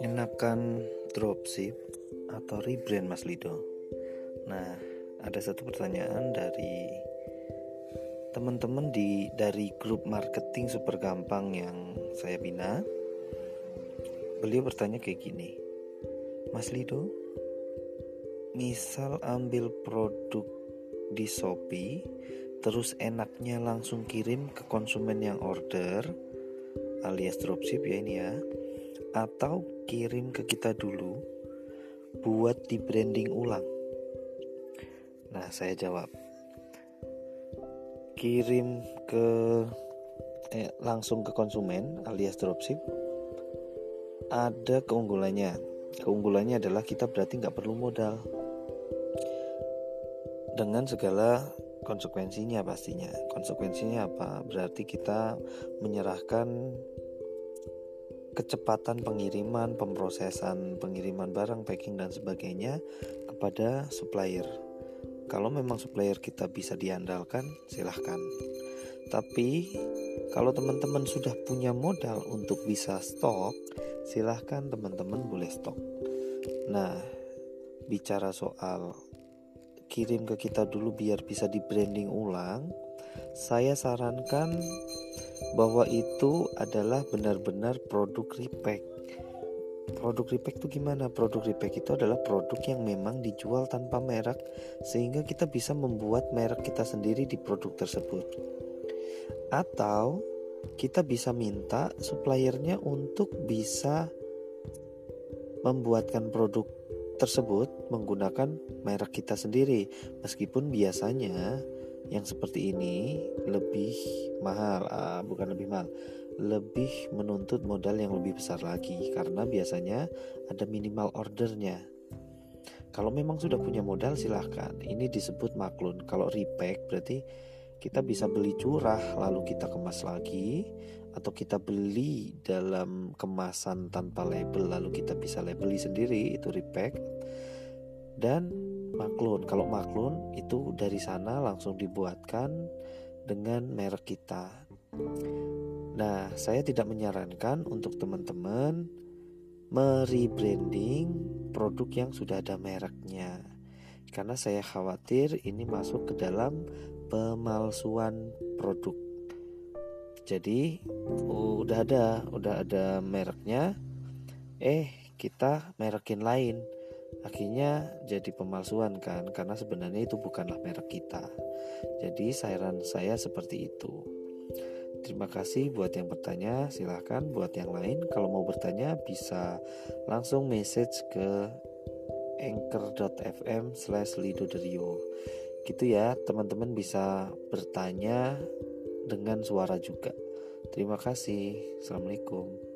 Enakan dropship atau rebrand Mas Lido? Nah, ada satu pertanyaan dari teman-teman di dari grup marketing super gampang yang saya bina. Beliau bertanya kayak gini. Mas Lido, misal ambil produk di Shopee terus enaknya langsung kirim ke konsumen yang order alias dropship ya ini ya atau kirim ke kita dulu buat di branding ulang. Nah saya jawab. Kirim ke eh, langsung ke konsumen alias dropship. Ada keunggulannya. Keunggulannya adalah kita berarti nggak perlu modal. Dengan segala konsekuensinya pastinya. Konsekuensinya apa? Berarti kita menyerahkan kecepatan pengiriman pemrosesan pengiriman barang packing dan sebagainya kepada supplier. Kalau memang supplier kita bisa diandalkan silahkan. Tapi kalau teman-teman sudah punya modal untuk bisa stok silahkan teman-teman boleh stok. Nah bicara soal kirim ke kita dulu biar bisa di branding ulang, saya sarankan bahwa itu adalah benar-benar produk repack. Produk repack itu gimana? Produk repack itu adalah produk yang memang dijual tanpa merek sehingga kita bisa membuat merek kita sendiri di produk tersebut. Atau kita bisa minta suppliernya untuk bisa membuatkan produk tersebut menggunakan merek kita sendiri meskipun biasanya yang seperti ini lebih mahal uh, bukan lebih mahal lebih menuntut modal yang lebih besar lagi karena biasanya ada minimal ordernya. Kalau memang sudah punya modal silahkan. Ini disebut maklun. Kalau repack berarti kita bisa beli curah lalu kita kemas lagi atau kita beli dalam kemasan tanpa label lalu kita bisa labeli sendiri itu repack. Dan maklun kalau maklun itu dari sana langsung dibuatkan dengan merek kita. Nah saya tidak menyarankan untuk teman-teman merebranding produk yang sudah ada mereknya karena saya khawatir ini masuk ke dalam pemalsuan produk. Jadi udah ada udah ada mereknya. Eh kita merekin lain. Akhirnya jadi pemalsuan kan karena sebenarnya itu bukanlah merek kita. Jadi saran saya seperti itu. Terima kasih buat yang bertanya. Silahkan buat yang lain. Kalau mau bertanya bisa langsung message ke anchor.fm slash lidoderio gitu ya teman-teman bisa bertanya dengan suara juga. Terima kasih. Assalamualaikum.